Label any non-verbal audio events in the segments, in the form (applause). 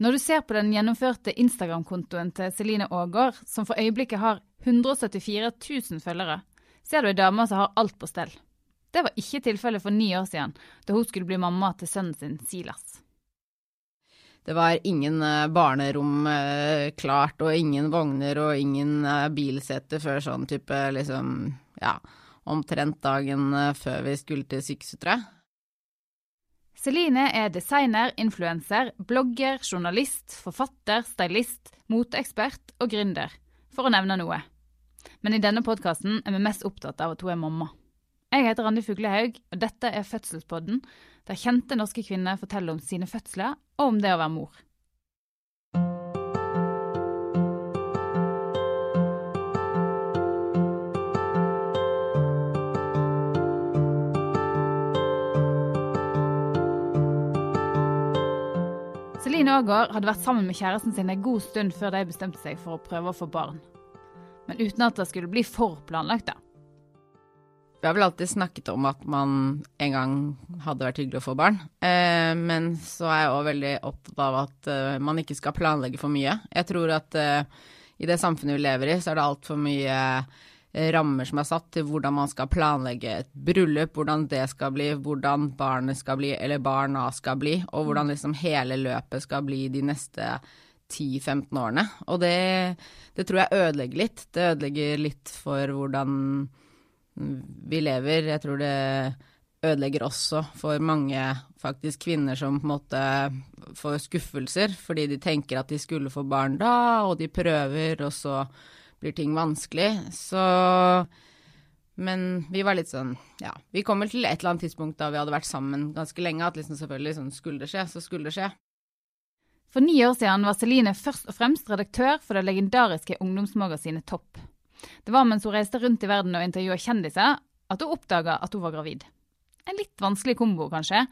Når du ser på den gjennomførte Instagram-kontoen til Celine Aagaard, som for øyeblikket har 174 000 følgere, ser du ei dame som har alt på stell. Det var ikke tilfellet for ni år siden, da hun skulle bli mamma til sønnen sin Silas. Det var ingen eh, barnerom eh, klart, og ingen vogner og ingen eh, bilseter før sånn type liksom, ja, omtrent dagen før vi skulle til sykehuset, tror jeg. Celine er designer, influenser, blogger, journalist, forfatter, stylist, moteekspert og gründer, for å nevne noe. Men i denne podkasten er vi mest opptatt av at hun er mamma. Jeg heter Randi Fuglehaug, og dette er Fødselspodden, der kjente norske kvinner forteller om sine fødsler og om det å være mor. Celine Aagaard hadde vært sammen med kjæresten sin en god stund før de bestemte seg for å prøve å få barn. Men uten at det skulle bli for planlagt, da. Vi har vel alltid snakket om at man en gang hadde vært hyggelig å få barn. Eh, men så er jeg òg veldig opptatt av at eh, man ikke skal planlegge for mye. Jeg tror at eh, i det samfunnet vi lever i, så er det altfor mye rammer som er satt til hvordan man skal planlegge et bryllup, hvordan det skal bli, hvordan barnet skal bli, eller barna skal bli, og hvordan liksom hele løpet skal bli de neste 10-15 årene. Og det, det tror jeg ødelegger litt. Det ødelegger litt for hvordan vi lever. Jeg tror det ødelegger også for mange faktisk kvinner som på en måte får skuffelser fordi de tenker at de skulle få barn da, og de prøver, og så blir ting vanskelig. Så Men vi var litt sånn Ja, vi kom vel til et eller annet tidspunkt da vi hadde vært sammen ganske lenge, at liksom selvfølgelig sånn skulle det skje, så skulle det skje. For ni år siden var Celine først og fremst redaktør for det legendariske ungdomsmagasinet Topp. Det var mens hun reiste rundt i verden og intervjua kjendiser, at hun oppdaga at hun var gravid. En litt vanskelig kombo, kanskje,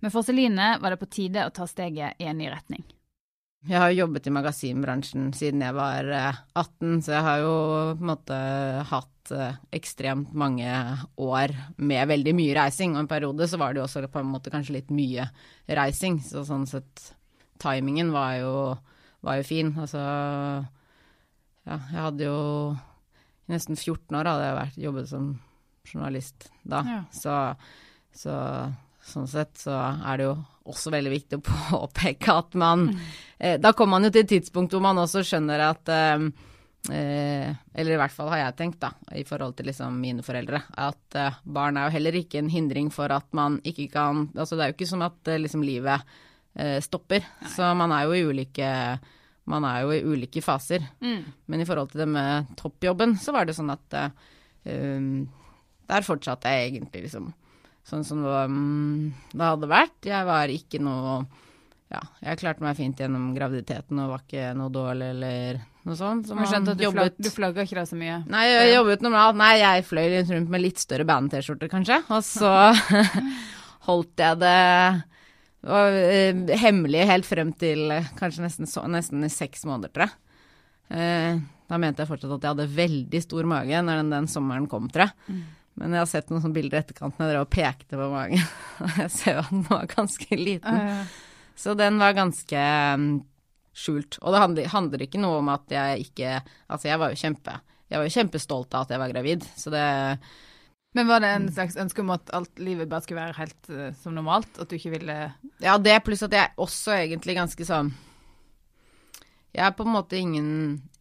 men for Celine var det på tide å ta steget i en ny retning. Jeg har jo jobbet i magasinbransjen siden jeg var eh, 18, så jeg har jo på en måte hatt eh, ekstremt mange år med veldig mye reising. Og en periode så var det jo også på en måte kanskje litt mye reising, så sånn sett timingen var jo, var jo fin. Altså ja, jeg hadde jo i nesten 14 år hadde jeg vært, jobbet som journalist da. Ja. Så, så sånn sett så er det jo også veldig viktig å (laughs) påpeke at man eh, Da kommer man jo til et tidspunkt hvor man også skjønner at eh, eh, Eller i hvert fall har jeg tenkt, da, i forhold til liksom mine foreldre, at eh, barn er jo heller ikke en hindring for at man ikke kan Altså det er jo ikke som at eh, liksom livet eh, stopper. Så man er jo i ulike man er jo i ulike faser. Mm. Men i forhold til det med toppjobben, så var det sånn at um, der fortsatte jeg egentlig liksom sånn som det, var, mm, det hadde vært. Jeg var ikke noe Ja, jeg klarte meg fint gjennom graviditeten og var ikke noe dårlig eller noe sånt. Så man, skjønte at du, jobbet- du flagga ikke deg så mye. Nei, jeg jobbet normalt. Nei, jeg fløy rundt med litt større band-T-skjorter, kanskje. Og så (laughs) holdt jeg det var eh, hemmelig helt frem til eh, kanskje nesten, så, nesten i seks måneder, tror jeg. Eh, da mente jeg fortsatt at jeg hadde veldig stor mage når den, den sommeren kom, tror jeg. Men jeg har sett noen sånne bilder i etterkant når og pekte på magen. (laughs) Jeg ser jo at den var ganske liten. Så den var ganske mm, skjult. Og det handler, handler ikke noe om at jeg ikke Altså, jeg var jo kjempe Jeg var jo kjempestolt av at jeg var gravid, så det Men var det en slags ønske om at alt livet bare skulle være helt uh, som normalt? At du ikke ville Ja, det pluss at jeg også egentlig ganske sånn Jeg er på en måte ingen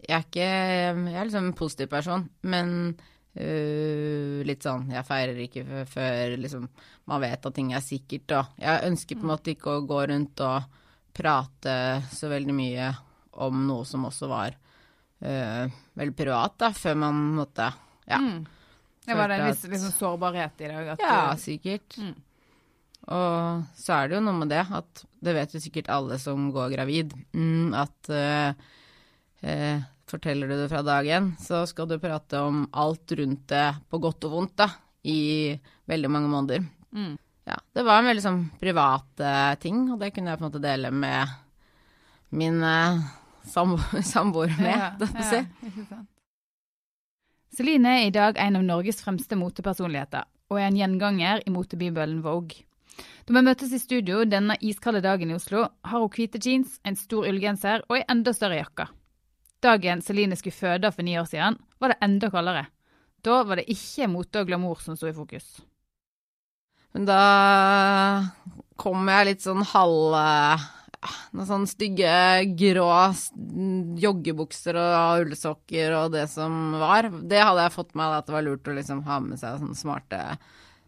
Jeg er ikke Jeg er liksom en positiv person, men øh, litt sånn Jeg feirer ikke før, liksom man vet at ting er sikkert, og jeg ønsker på en måte ikke å gå rundt og prate så veldig mye om noe som også var uh, veldig privat, da, før man måtte Ja. Mm. Det var en viss liksom, sårbarhet i det òg? Ja, sikkert. Mm. Og så er det jo noe med det, at det vet jo sikkert alle som går gravid, mm, at uh, forteller du det fra dag én, så skal du prate om alt rundt det på godt og vondt, da, i veldig mange måneder. Mm. Ja, det var en veldig sånn privat eh, ting, og det kunne jeg på en måte dele med min sambo- (laughs) samboer med, Ja, får si. ja. Celine er i dag en av Norges fremste motepersonligheter, og er en gjenganger i motebibelen Vogue. Da vi møtes i studio denne iskalde dagen i Oslo, har hun hvite jeans, en stor ullgenser og ei enda større jakke. Dagen Celine skulle føde for ni år siden, var det enda kaldere. Da var det ikke mote og glamour som sto i fokus. Men da kom jeg litt sånn halv Noen sånne stygge grå joggebukser og ullsokker og det som var. Det hadde jeg fått med at det var lurt å liksom ha med seg sånne smarte,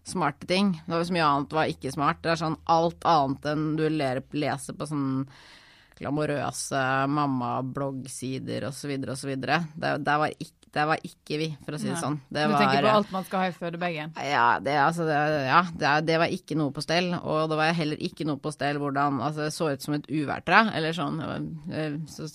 smarte ting. Det var så mye annet var ikke smart. Det er sånn alt annet enn du leser på sånn glamorøse mamma-bloggsider osv. osv. Var ikke det var ikke vi, for å si det Nei. sånn. Det du var, tenker på alt man skal ha i fødebagen? Ja, det, altså, det, ja det, det, var ikke noe på stell. Og det var heller ikke noe på stell hvordan altså, det så ut som et uværtre, eller sånn. Eh, så,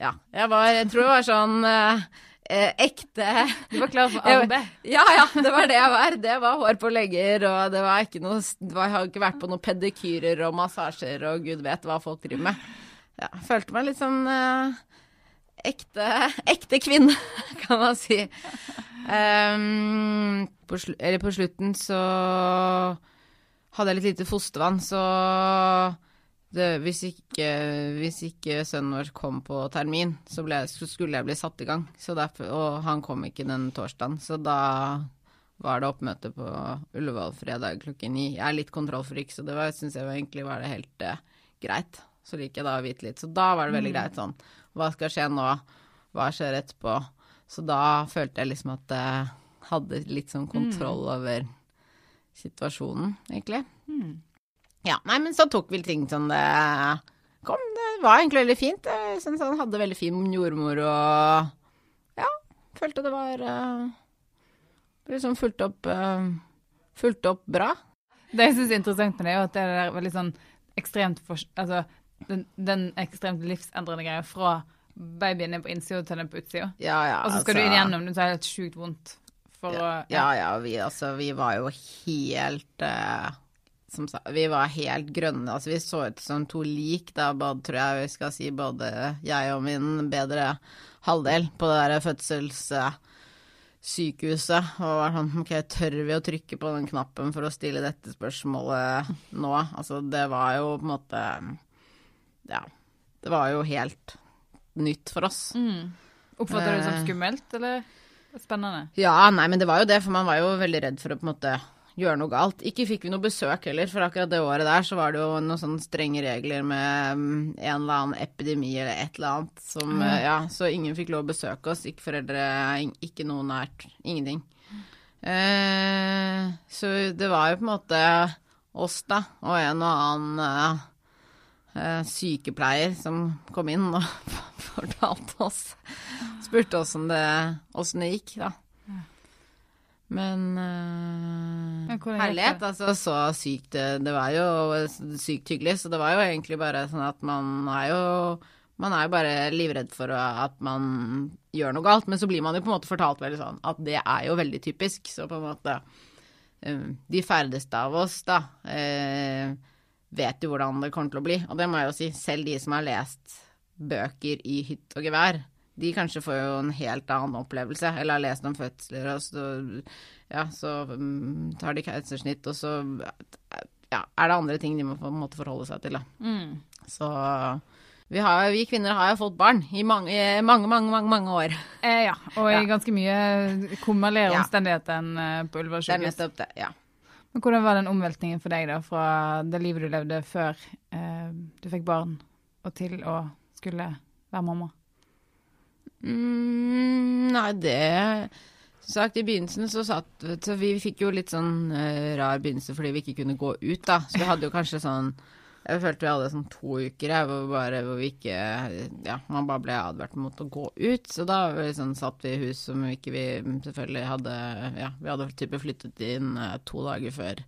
ja. Jeg var Jeg tror det var sånn eh, eh, ekte Du var klar for arbeid? Ja, ja, det var det jeg var. Det var hår på legger, og det var ikke noe Jeg har ikke vært på noen pedikyrer og massasjer og gud vet hva folk driver med. Ja, følte meg litt sånn eh, ekte, (laughs) ekte kvinne, (laughs) kan man si. Um, på, slu, eller på slutten så hadde jeg litt lite fostervann, så det, hvis, ikke, hvis ikke sønnen vår kom på termin, så, ble, skulle jeg bli satt i gang. Derfor, og han kom ikke den torsdagen, så da var det oppmøte på Ullevål fredag klokken ni. Jeg er litt kontrollfrik, så det syns jeg egentlig var det helt eh, greit. Så liker jeg da å vite litt. Så da var det veldig greit sånn hva skal skje nå? Hva skjer etterpå? Så da følte jeg liksom at jeg hadde litt sånn kontroll mm. over situasjonen, egentlig. Mm. Ja, nei, men så tok vi ting sånn det kom. Det var egentlig veldig fint. Jeg syns han hadde veldig fin jordmor og ja, følte det var uh, liksom fulgt opp uh, fulgt opp bra. Det jeg syns er interessant med det, er at det er veldig sånn ekstremt for, Altså den, den ekstremt livsendrende greia fra babyen er på innsida til den på utsida. Ja, ja, og så skal altså, du inn gjennom det, så er det helt sjukt vondt. For ja, å Ja, ja, vi, altså, vi var jo helt uh, som sa, Vi var helt grønne. Altså, vi så ut som to lik, da, både, tror jeg vi skal si, både jeg og min bedre halvdel på det der fødselssykehuset. Og var sånn Ok, tør vi å trykke på den knappen for å stille dette spørsmålet nå? Altså, det var jo på en måte ja, det var jo helt nytt for oss. Mm. Oppfatter du det som eh. skummelt, eller spennende? Ja, nei, men det var jo det, for man var jo veldig redd for å på en måte gjøre noe galt. Ikke fikk vi noe besøk heller, for akkurat det året der så var det jo noen sånne strenge regler med mm, en eller annen epidemi eller et eller annet som mm. Ja, så ingen fikk lov å besøke oss. Ikke foreldre, ikke noe nært. Ingenting. Eh, så det var jo på en måte oss, da, og en og annen eh, sykepleier som kom inn og (laughs) fortalte oss Spurte oss om det, det gikk, da. Men uh, herlighet, altså. Så sykt Det var jo sykt hyggelig. Så det var jo egentlig bare sånn at man er jo Man er jo bare livredd for at man gjør noe galt. Men så blir man jo på en måte fortalt veldig sånn at det er jo veldig typisk. Så på en måte um, De færreste av oss, da. Uh, vet jo hvordan det kommer til å bli. Og det må jeg jo si, selv de som har lest bøker i hytt og gevær, de kanskje får jo en helt annen opplevelse, eller har lest om fødsler, og så, ja, så um, tar de keisersnitt, og så ja, er det andre ting de må på en måte forholde seg til, da. Mm. Så vi, har, vi, kvinner har jo fått barn i mange, mange, mange, mange, mange år. Eh, ja, og i ganske mye kummerligere ja. omstendigheter enn eh, på Ullevål sykehus. Det er nettopp det, ja. Men hvordan var den omveltningen for deg, da, fra det livet du levde før eh, du fikk barn, og til å skulle være mamma? Mm, nei, det sagt, I begynnelsen så satt så Vi fikk jo litt sånn uh, rar begynnelse fordi vi ikke kunne gå ut, da. Så vi hadde jo kanskje sånn jeg følte vi hadde sånn to uker jeg, hvor, bare, hvor vi ikke Ja, man bare ble advart mot å gå ut. Så da liksom, satt vi i hus som ikke vi selvfølgelig hadde Ja, vi hadde type flyttet inn eh, to dager før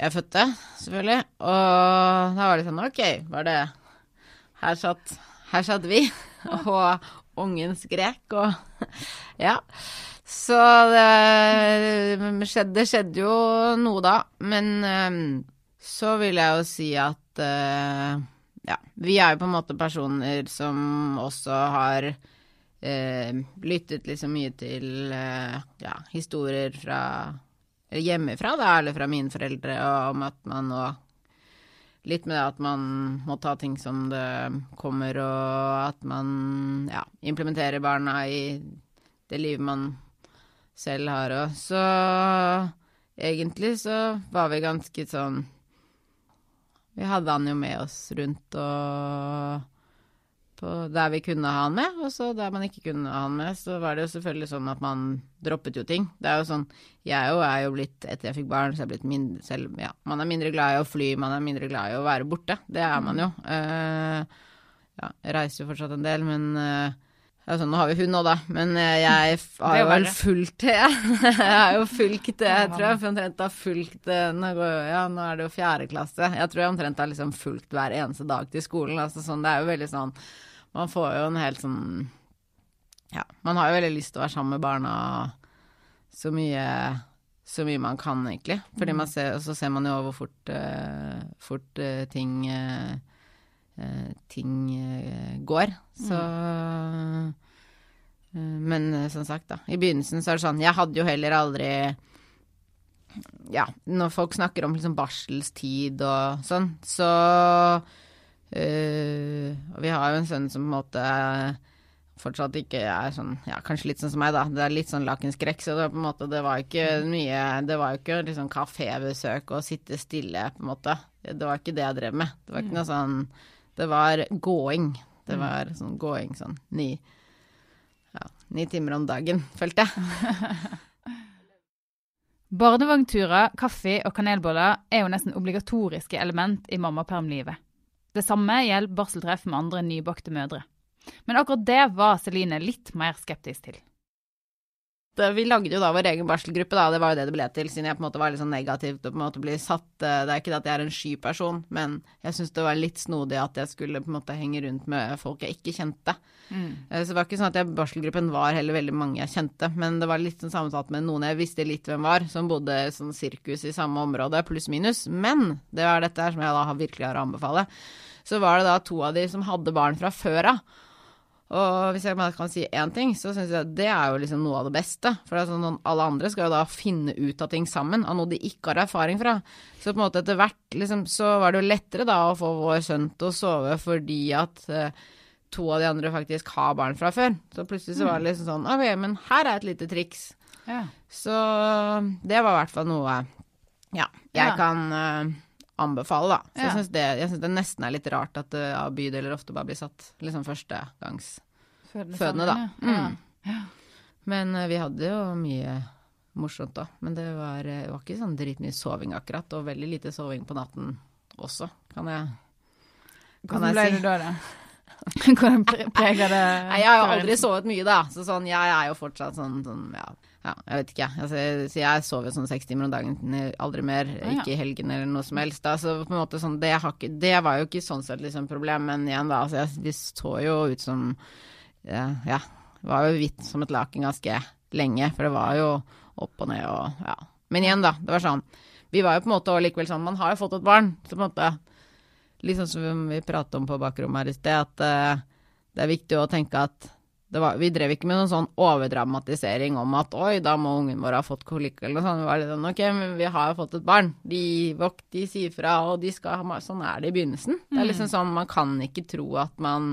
jeg fødte, selvfølgelig. Og da var det sånn OK, var det Her satt, her satt vi, (laughs) og ungen skrek, og (laughs) Ja. Så det skjedde, det skjedde jo noe da, men um, så vil jeg jo si at uh, ja, vi er jo på en måte personer som også har uh, lyttet liksom mye til uh, ja, historier fra hjemmefra, da, eller fra mine foreldre, og om at man nå Litt med det at man må ta ting som det kommer, og at man ja, implementerer barna i det livet man selv har òg. Så egentlig så var vi ganske sånn Vi hadde han jo med oss rundt og på der vi kunne ha han med, og så der man ikke kunne ha han med, så var det jo selvfølgelig sånn at man droppet jo ting. Det er jo sånn Jeg jo er jo blitt, etter jeg fikk barn, så er jeg blitt mindre selv Ja, man er mindre glad i å fly, man er mindre glad i å være borte. Det er man jo. Uh, ja, jeg reiser jo fortsatt en del, men uh, Altså, nå har vi hund nå, da, men eh, jeg har jo vel fulgt det. jeg har jo fulgt det, jeg tror jeg omtrent har fulgt nå, ja, nå er det jo fjerde klasse. Jeg tror jeg omtrent har liksom fulgt hver eneste dag til skolen. Altså, sånn, det er jo veldig sånn man får jo en helt sånn Ja, man har jo veldig lyst til å være sammen med barna så mye, så mye man kan, egentlig. Fordi man ser, så ser man jo hvor fort, uh, fort uh, ting uh, ting går. Så Men som sagt, da. I begynnelsen så er det sånn Jeg hadde jo heller aldri Ja, når folk snakker om liksom barselstid og sånn, så Uh, og vi har jo en sønn som på en måte fortsatt ikke er sånn Ja, kanskje litt sånn som meg, da. Det er litt sånn lakenskrekk, så det på en måte Det var ikke mye Det var jo ikke liksom kafébesøk og sitte stille, på en måte. Det var ikke det jeg drev med. Det var ikke noe sånn Det var gåing. Det mm. var sånn gåing sånn ni Ja, ni timer om dagen, følte jeg. (laughs) Barnevognturer, kaffe og kanelboller er jo nesten obligatoriske element i mammapermlivet. Det samme gjelder barseltreff med andre nybakte mødre. Men akkurat det var Celine litt mer skeptisk til. Vi lagde jo da vår egen barselgruppe, da. Det var jo det det ble til, siden jeg på en måte var litt sånn negativ til å på en måte bli satt eh, Det er ikke det at jeg er en sky person, men jeg syns det var litt snodig at jeg skulle på en måte henge rundt med folk jeg ikke kjente. Mm. Eh, så det var ikke sånn at jeg, barselgruppen var heller veldig mange jeg kjente, men det var litt sånn sammensatt med noen jeg visste litt hvem var, som bodde sånn sirkus i samme område, pluss minus. Men det var dette her som jeg da virkelig har å anbefale. Så var det da to av de som hadde barn fra før av. Og hvis jeg kan si én ting, så syns jeg det er jo liksom noe av det beste. For er sånn, alle andre skal jo da finne ut av ting sammen, av noe de ikke har erfaring fra. Så på en måte etter hvert liksom, så var det jo lettere da å få vår sønn til å sove fordi at eh, to av de andre faktisk har barn fra før. Så plutselig så var det liksom sånn OK, men her er et lite triks. Ja. Så det var i hvert fall noe ja, jeg ja. kan uh, anbefale, da. Så ja. jeg syns det, det nesten er litt rart at uh, bydeler ofte bare blir satt liksom førstegangsfødende, da. Mm. Ja. Men uh, vi hadde jo mye morsomt da. Men det var, det var ikke sånn dritmye soving akkurat, og veldig lite soving på natten også, kan jeg, kan Hvordan ble si. det da, da? (laughs) Hvordan preger det Nei, Jeg har jo aldri sovet mye, da. Så sånn, jeg er jo fortsatt sånn, sånn ja ja, jeg vet ikke, altså, så jeg sover sånn seks timer om dagen, aldri mer, ikke i helgen eller noe som helst. Da. Så på en måte sånn, det, ikke, det var jo ikke sånn sett liksom problem, men igjen da, altså, jeg, vi så jo ut som ja, ja, var jo hvitt som et laken ganske lenge, for det var jo opp og ned og ja. Men igjen, da, det var sånn, vi var jo på en måte likevel sånn, man har jo fått et barn, så på en måte, litt sånn som vi pratet om på bakrommet her i sted, at uh, det er viktig å tenke at var, vi drev ikke med noen sånn overdramatisering om at oi, da må ungen vår ha fått kolikk eller noe sånt. Var litt sånn ok, men vi har jo fått et barn. De, de sier fra, og de skal ha Sånn er det i begynnelsen. Det er liksom mm. sånn, man kan ikke tro at man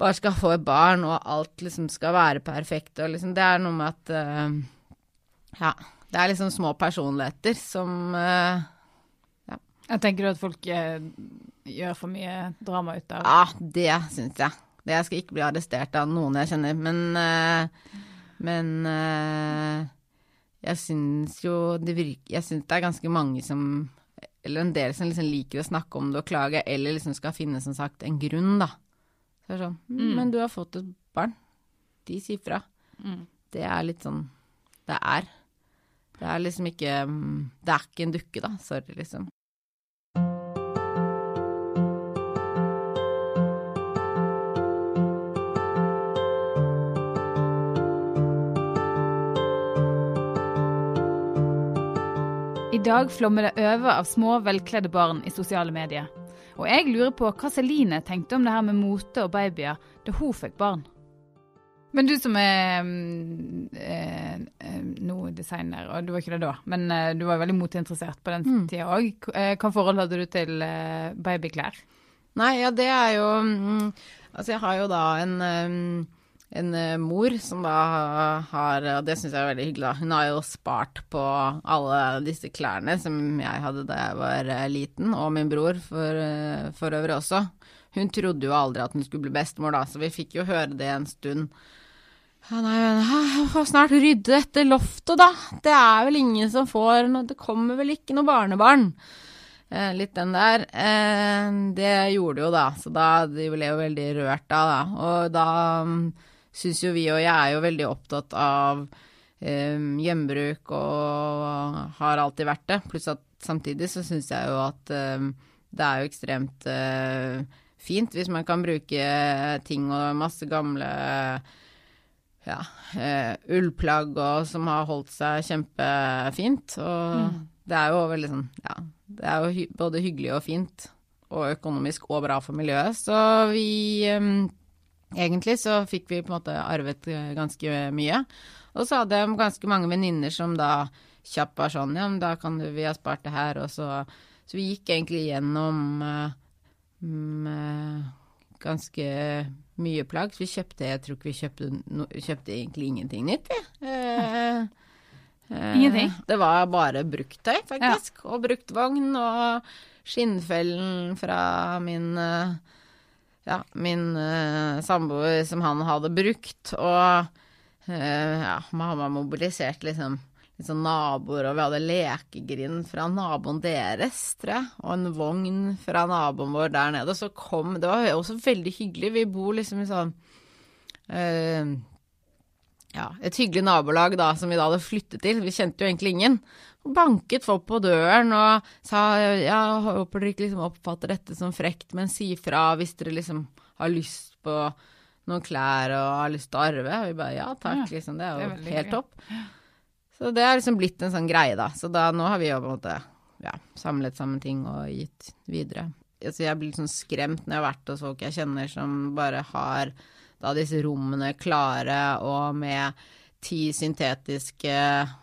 bare skal få et barn, og alt liksom skal være perfekt, og liksom Det er noe med at uh, Ja. Det er liksom små personligheter som uh, Ja. Jeg tenker du at folk uh, gjør for mye drama ut av Ja, det syns jeg. Jeg skal ikke bli arrestert av noen jeg kjenner, men uh, Men uh, jeg syns jo det virker Jeg syns det er ganske mange som Eller en del som liksom liker å snakke om det og klage, eller liksom skal finne, som sagt, en grunn, da. Så er sånn mm. Men du har fått et barn. De sier fra. Mm. Det er litt sånn Det er. Det er liksom ikke mm, Det er ikke en dukke, da. Sorry, liksom. I dag flommer det over av små, velkledde barn i sosiale medier. Og jeg lurer på hva Celine tenkte om det her med mote og babyer da hun fikk barn. Men du som er mm, eh, eh, nå designer, og du var ikke det da, men eh, du var veldig moteinteressert på den Mm. tida òg. Hva forhold hadde du til eh, babyklær? Nei, ja, det er jo mm, Altså, jeg har jo da en, um, en eh, mor som da har Og det syns jeg er veldig hyggelig, da. Hun har jo spart på alle disse klærne som jeg hadde da jeg var eh, liten, og min bror for, eh, for øvrig også. Hun trodde jo aldri at hun skulle bli bestemor, da, så vi fikk jo høre det en stund. Ja, nei, jeg får snart rydde dette loftet, da. Det er vel ingen som får noe Det kommer vel ikke noe barnebarn. Eh, litt den der. Eh, det gjorde jo, da. Så da de ble jo veldig rørt da, da. Og da um, syns jo vi, og jeg er jo veldig opptatt av eh, gjenbruk og har alltid vært det. Pluss at samtidig så syns jeg jo at eh, det er jo ekstremt eh, fint hvis man kan bruke ting og masse gamle ja, eh, ullplagg og som har holdt seg kjempefint. Og det er jo veldig sånn, ja, det er jo hy både hyggelig og fint, og økonomisk og bra for miljøet. Så vi eh, Egentlig så fikk vi på en måte arvet eh, ganske mye. Og så hadde jeg ganske mange venninner som da kjapt var sånn, ja, men da kan du, vi ha spart det her, og så Så vi gikk egentlig gjennom uh, med ganske mye plagg. Så vi kjøpte Jeg tror ikke vi kjøpte, no, kjøpte egentlig ingenting nytt, vi. Eh, eh, Ingenting? Det var bare bruktøy, faktisk. Og bruktvogn og skinnfellen fra min eh, ja, min uh, samboer som han hadde brukt. Og uh, ja, mamma mobiliserte liksom sånn naboer, og vi hadde lekegrind fra naboen deres, tror jeg, og en vogn fra naboen vår der nede. Og så kom Det var også veldig hyggelig. Vi bor liksom i sånn uh, ja, et hyggelig nabolag da, som vi da hadde flyttet til. Vi kjente jo egentlig ingen. Banket folk på døren og sa ja, håper dere ikke liksom oppfatter dette som frekt, men si fra hvis dere liksom har lyst på noen klær og har lyst til å arve. Og vi bare ja takk, Ja, liksom. Det er det er jo helt topp. Så det har liksom blitt en sånn greie, da. Så da nå har vi jo på en måte ja, samlet sammen ting og gitt videre. Altså jeg blir litt sånn skremt når jeg har vært hos folk jeg kjenner som bare har da disse rommene klare og med ti syntetiske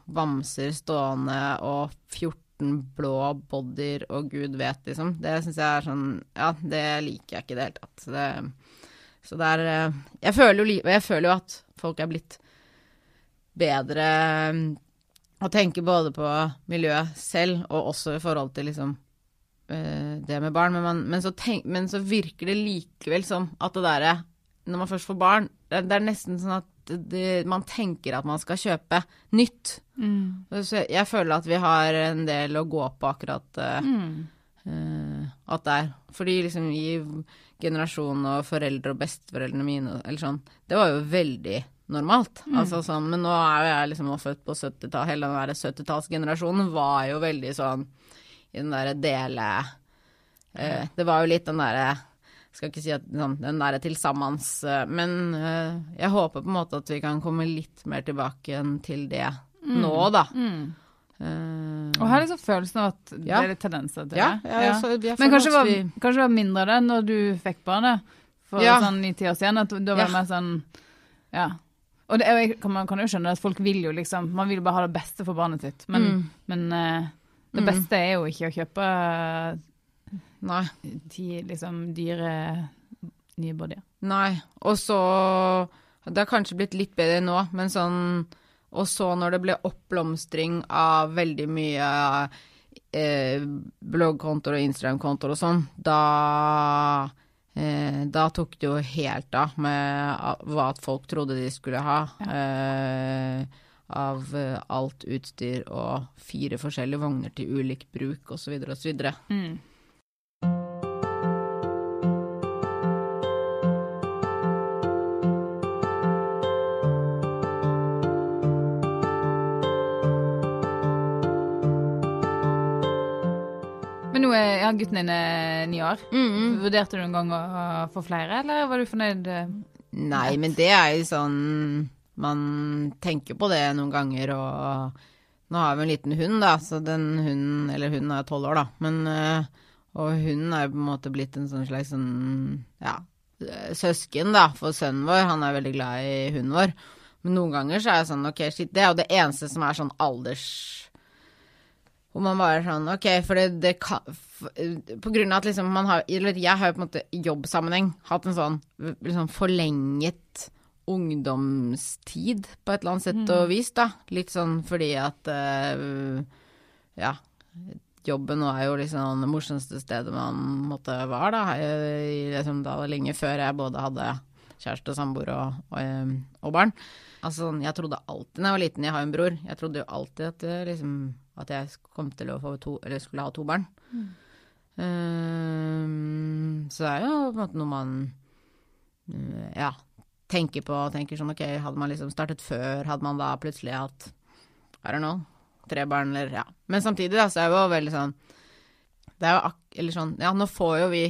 bamser stående og 14 blå bodyer og gud vet, liksom. Det syns jeg er sånn Ja, det liker jeg ikke i det hele tatt. Så det, så det er eh, Jeg føler jo, jeg føler jo at folk er blitt bedre mm, å tenke både på miljøet selv og også i forhold til liksom eh, det med barn. Men, man, men, så tenk, men så virker det likevel som at det derre Når man først får barn, det, det er nesten sånn at det, det, man tenker at man skal kjøpe nytt. Mm. Så jeg, føler at vi har en del å gå på akkurat eh, Mm. uh, at det er. Fordi liksom i generasjonen og foreldre og besteforeldrene mine eller sånn, det var jo veldig normalt. Altså sånn, men nå er jo jeg liksom født på 70-tallet, hele den der 70-tallsgenerasjonen var jo veldig sånn i den derre dele uh, Det var jo litt den derre skal ikke si at sånn, den er tilsammens sammens, Men eh, jeg håper på en måte at vi kan komme litt mer tilbake til det nå, da. Mm. Uh, Og her er liksom følelsen av at det er tendenser til det. ja, Ja. Så, jeg Men kanskje var, vi- kanskje var mindre det når du fikk barnet, for Ja. sånn i ti år siden. At da var det Ja. mer sånn Ja. Og det kan man kan jo skjønne at folk vil jo liksom Man vil bare ha det beste for barnet sitt, men, Mm. men uh, det Mm. beste er jo ikke å kjøpe Nei. De liksom dyre nye bodyer. Nei. Og så Det har kanskje blitt litt bedre nå, men sånn Og så når det ble oppblomstring av veldig mye eh, bloggkontoer og Instagram-kontoer og sånn, da eh, Da tok det jo helt av med hva folk trodde de skulle ha. Eh, av eh, alt utstyr og fire forskjellige vogner til ulik bruk osv. osv. Mm. Gutten din er ni år. Mm. Vurderte du noen gang å få flere, eller var du fornøyd? eh? Nei, men det er jo sånn Man tenker på det noen ganger, og nå har vi en liten hund, da, så den hunden Eller hunden er tolv år, da, men øh, Og hunden er på en måte blitt en sånn slags sånn Ja, eh, søsken, da, for sønnen vår. Han er veldig glad i hunden vår. Men noen ganger så er det sånn, ok, shit, det er jo det eneste som er sånn alders... Hvor man bare er sånn, ok, for det, det kan På grunn av at liksom man har Eller jeg har jo på en måte i jobbsammenheng hatt en sånn liksom forlenget ungdomstid på et eller annet sett og vis, da. Litt sånn fordi at uh, Ja. Jobben nå er jo liksom det morsomste stedet man måtte være, da. I, liksom, da lenge før jeg både hadde kjæreste samboer og, og, eh, og barn. Altså, sånn, jeg trodde alltid da jeg var liten, jeg har en bror, jeg trodde jo alltid at, liksom, at jeg kom til å få to, eller skulle ha to barn. Ehm, så det er jo på en måte noe man eh, ja, tenker på tenker sånn ok, hadde man liksom startet før, hadde man da plutselig hatt I don't know, tre barn eller ja. Men samtidig da, så er det jo veldig sånn Det er jo ak eller sånn Ja, nå får jo vi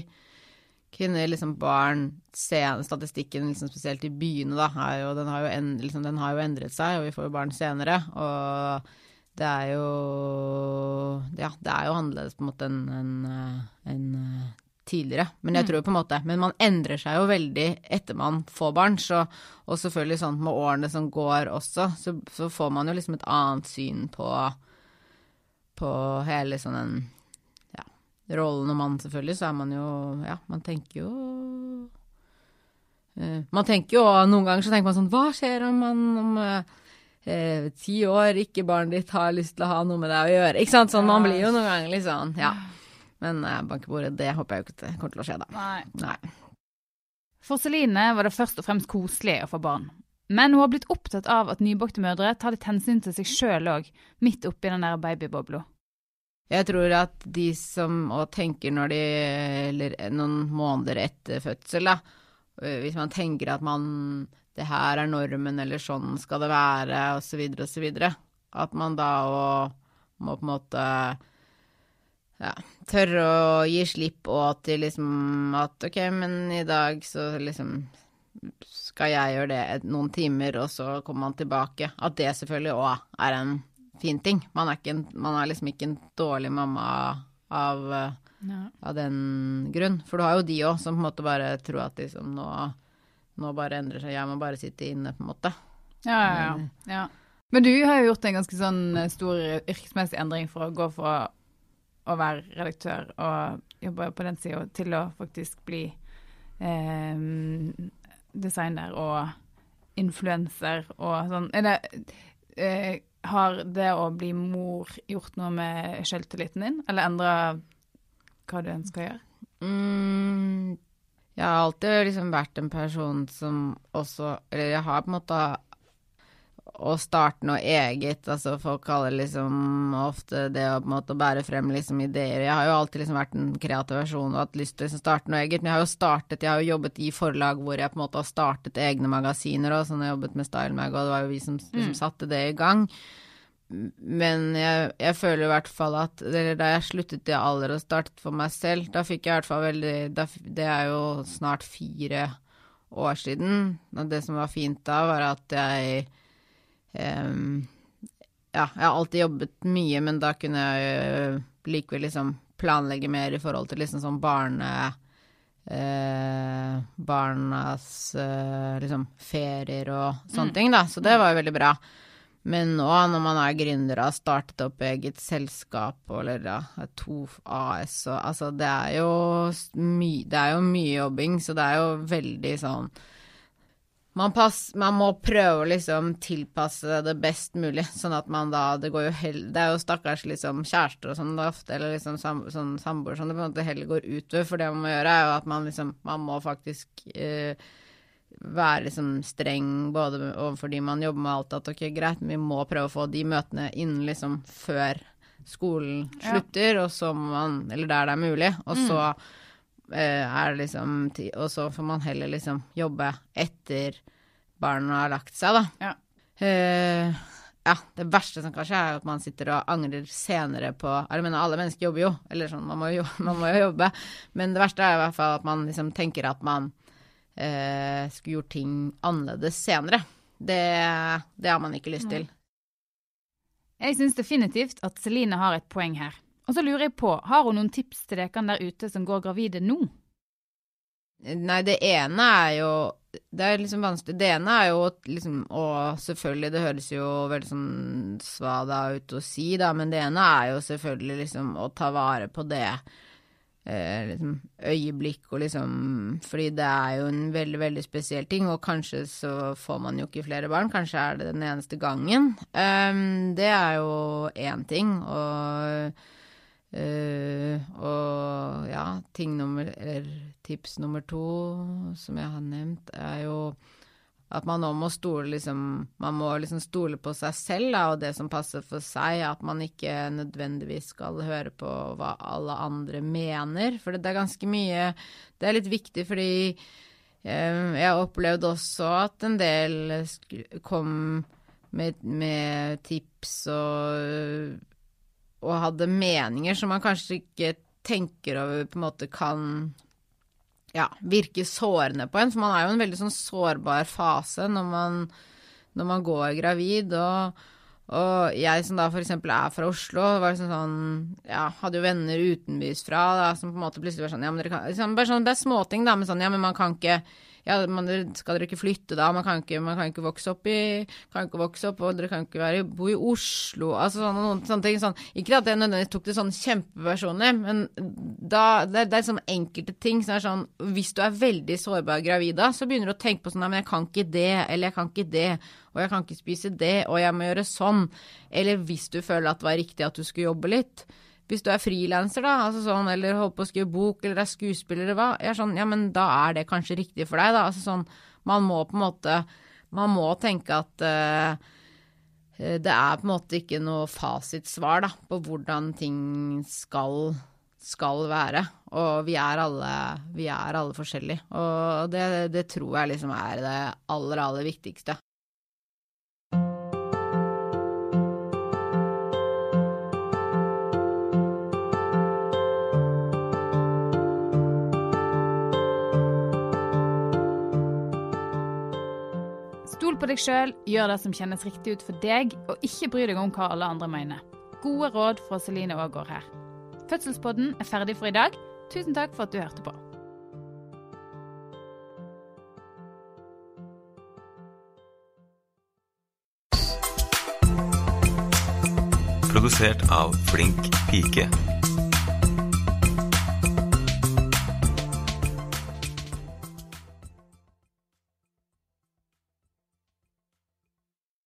kvinner, liksom barn, sen, statistikken liksom spesielt i byene, da, jo, den, har en, liksom, den har jo endret seg, og vi får jo barn senere. Og det er jo Ja, det er jo annerledes på en måte enn en, en eh, tidligere. Men jeg tror på en måte Men man endrer seg jo veldig etter man får barn, så Og selvfølgelig sånn med årene som går også, så, så får man jo liksom et annet syn på på hele sånn en ja, rollen og mann, selvfølgelig, så er man jo Ja, man tenker jo uh, Man tenker jo Noen ganger så tenker man sånn Hva skjer om man om eh, eh, ti år ikke barnet ditt har lyst til å ha noe med deg å gjøre? Ikke sant? Sånn, man blir jo noen ganger litt sånn, ja. Men eh, bankebordet, det håper jeg jo ikke kommer til å skje, da. Nei. Nei. For Celine var det først og fremst koselig å få barn. Men hun har blitt opptatt av at nybakte mødre tar litt hensyn til seg sjøl òg, midt oppi den der babybobla. Jeg tror at de som òg tenker når de Eller noen måneder etter fødsel, da. øh, Hvis man tenker at man Det her er normen, eller sånn skal det være, og og så videre. At man da òg må på en måte ja, tørre å gi slipp, og at liksom At ok, men i dag så liksom skal jeg gjøre det noen timer, og så kommer man tilbake. At det selvfølgelig òg er en fin ting. Man er, ikke en, man er liksom ikke en dårlig mamma av, av den grunn. For du har jo de òg som på en måte bare tror at liksom nå, nå bare endrer seg, jeg må bare sitte inne, på en måte. Ja, ja, ja. ja. Men du har jo gjort en ganske sånn eh, stor yrkesmessig endring for å gå fra å være redaktør og jobbe på den sida til å faktisk bli eh, designer og influenser og sånn. Er det eh, Har det å bli mor gjort noe med selvtilliten din, eller endra hva du ønsker å gjøre? Mm, jeg har alltid liksom vært en person som også Eller jeg har på en måte å starte noe eget. Altså folk kaller liksom ofte det å på en måte bære frem liksom ideer. Jeg har jo alltid liksom vært en kreativ versjon og hatt lyst til å liksom starte noe eget. Men jeg har jo startet, jeg har jo jobbet i forlag hvor jeg på en måte har startet egne magasiner og sånn. Jeg har jobbet med Style Mag, og det var jo vi som liksom satte det i gang. Men jeg, jeg føler i hvert fall at eller da jeg sluttet i alder og startet for meg selv, da fikk jeg i hvert fall veldig da, Det er jo snart fire år siden. Og det som var fint da, var at jeg um, Ja, jeg har alltid jobbet mye, men da kunne jeg øh, likevel liksom planlegge mer i forhold til liksom sånn barne... Eh, barnas eh, liksom ferier og sånne ting, da. Så det var jo veldig bra. Men nå når man er gründer og har startet opp eget selskap, eller ja, to AS og Altså, det er jo my, det er jo mye jobbing, så det er jo veldig sånn man, pass, man må prøve å liksom tilpasse det best mulig, (laughs) sånn at man da Det går jo hell, Det er jo stakkars liksom kjærester og sånn ofte, eller liksom sam, sånn samboer som det på en måte heller går utover. For det man må gjøre, er jo at man liksom Man må faktisk eh, være liksom streng både overfor de man jobber med, alt at ok, greit, men vi må prøve å få de møtene innen liksom før skolen Ja. slutter, og så man Eller der det er mulig. Og så eh, er det liksom Og så får man heller liksom jobbe etter barna har lagt seg, da. Ja. Eh, ja, det verste som kan skje, er at man sitter og angrer senere på Jeg mener, alle mennesker jobber jo, eller sånn, man må jo, (laughs) man må jo jobbe. Men det verste er i hvert fall at man liksom tenker at man eh, skulle gjort ting annerledes senere. Det, det har man ikke lyst til. Jeg syns definitivt at Celine har et poeng her. Og så lurer jeg på, har hun noen tips til dere der ute som går gravide nå? Nei, det ene er jo Det er liksom vanskelig. Det ene er jo liksom Og selvfølgelig, det høres jo veldig sånn svada ut å si, da, men det ene er jo selvfølgelig liksom å ta vare på det liksom, øyeblikk og liksom Fordi det er jo en veldig, veldig spesiell ting, og kanskje så får man jo ikke flere barn. Kanskje er det den eneste gangen. Um, det er jo én ting. Og Uh, og ja, ting nummer Eller tips nummer to, som jeg har nevnt, er jo at man nå må stole liksom Man må liksom stole på seg selv da, og det som passer for seg. At man ikke nødvendigvis skal høre på hva alle andre mener. For det er ganske mye Det er litt viktig fordi eh, jeg opplevde også at en del kom med, med tips og og hadde meninger som man kanskje ikke tenker over på en måte kan ja, virke sårende på en, for man er jo i en veldig sånn sårbar fase når man, når man går gravid. og og jeg som da f.eks. er fra Oslo, var liksom sånn Ja, hadde jo venner utenbys fra som på en måte plutselig var sånn Ja, men dere kan liksom, Bare sånn, det er småting, da, men sånn Ja, men man kan ikke ja, man, skal dere ikke flytte da? Man kan ikke, man kan ikke vokse opp i kan ikke vokse opp, og dere kan ikke være, bo i Oslo Altså sånne, noen, sånne ting. Sånn. Ikke at jeg nødvendigvis tok det sånn kjempepersonlig, men da, det, det er sånn enkelte ting som er sånn Hvis du er veldig sårbar gravid da, så begynner du å tenke på sånn Nei, men jeg kan ikke det, eller jeg kan ikke det, og jeg kan ikke spise det, og jeg må gjøre sånn. Eller hvis du føler at det var riktig at du skulle jobbe litt hvis du er frilanser, da, altså sånn, eller holder på å skrive bok, eller er skuespiller, eller hva, jeg er sånn, ja, men da er det kanskje riktig for deg, da. Altså sånn, man må på en måte Man må tenke at uh, det er på en måte ikke noe fasitsvar, da, på hvordan ting skal, skal være. Og vi er alle, vi er alle forskjellige. Og det, det tror jeg liksom er det aller, aller viktigste. Deg sjøl, gjør det som kjennes riktig ut for deg, og ikke bry deg om hva alle andre mener. Gode råd fra Celine Aagaard her. Fødselspodden er ferdig for i dag. Tusen takk for at du hørte på. Produsert av Flink pike.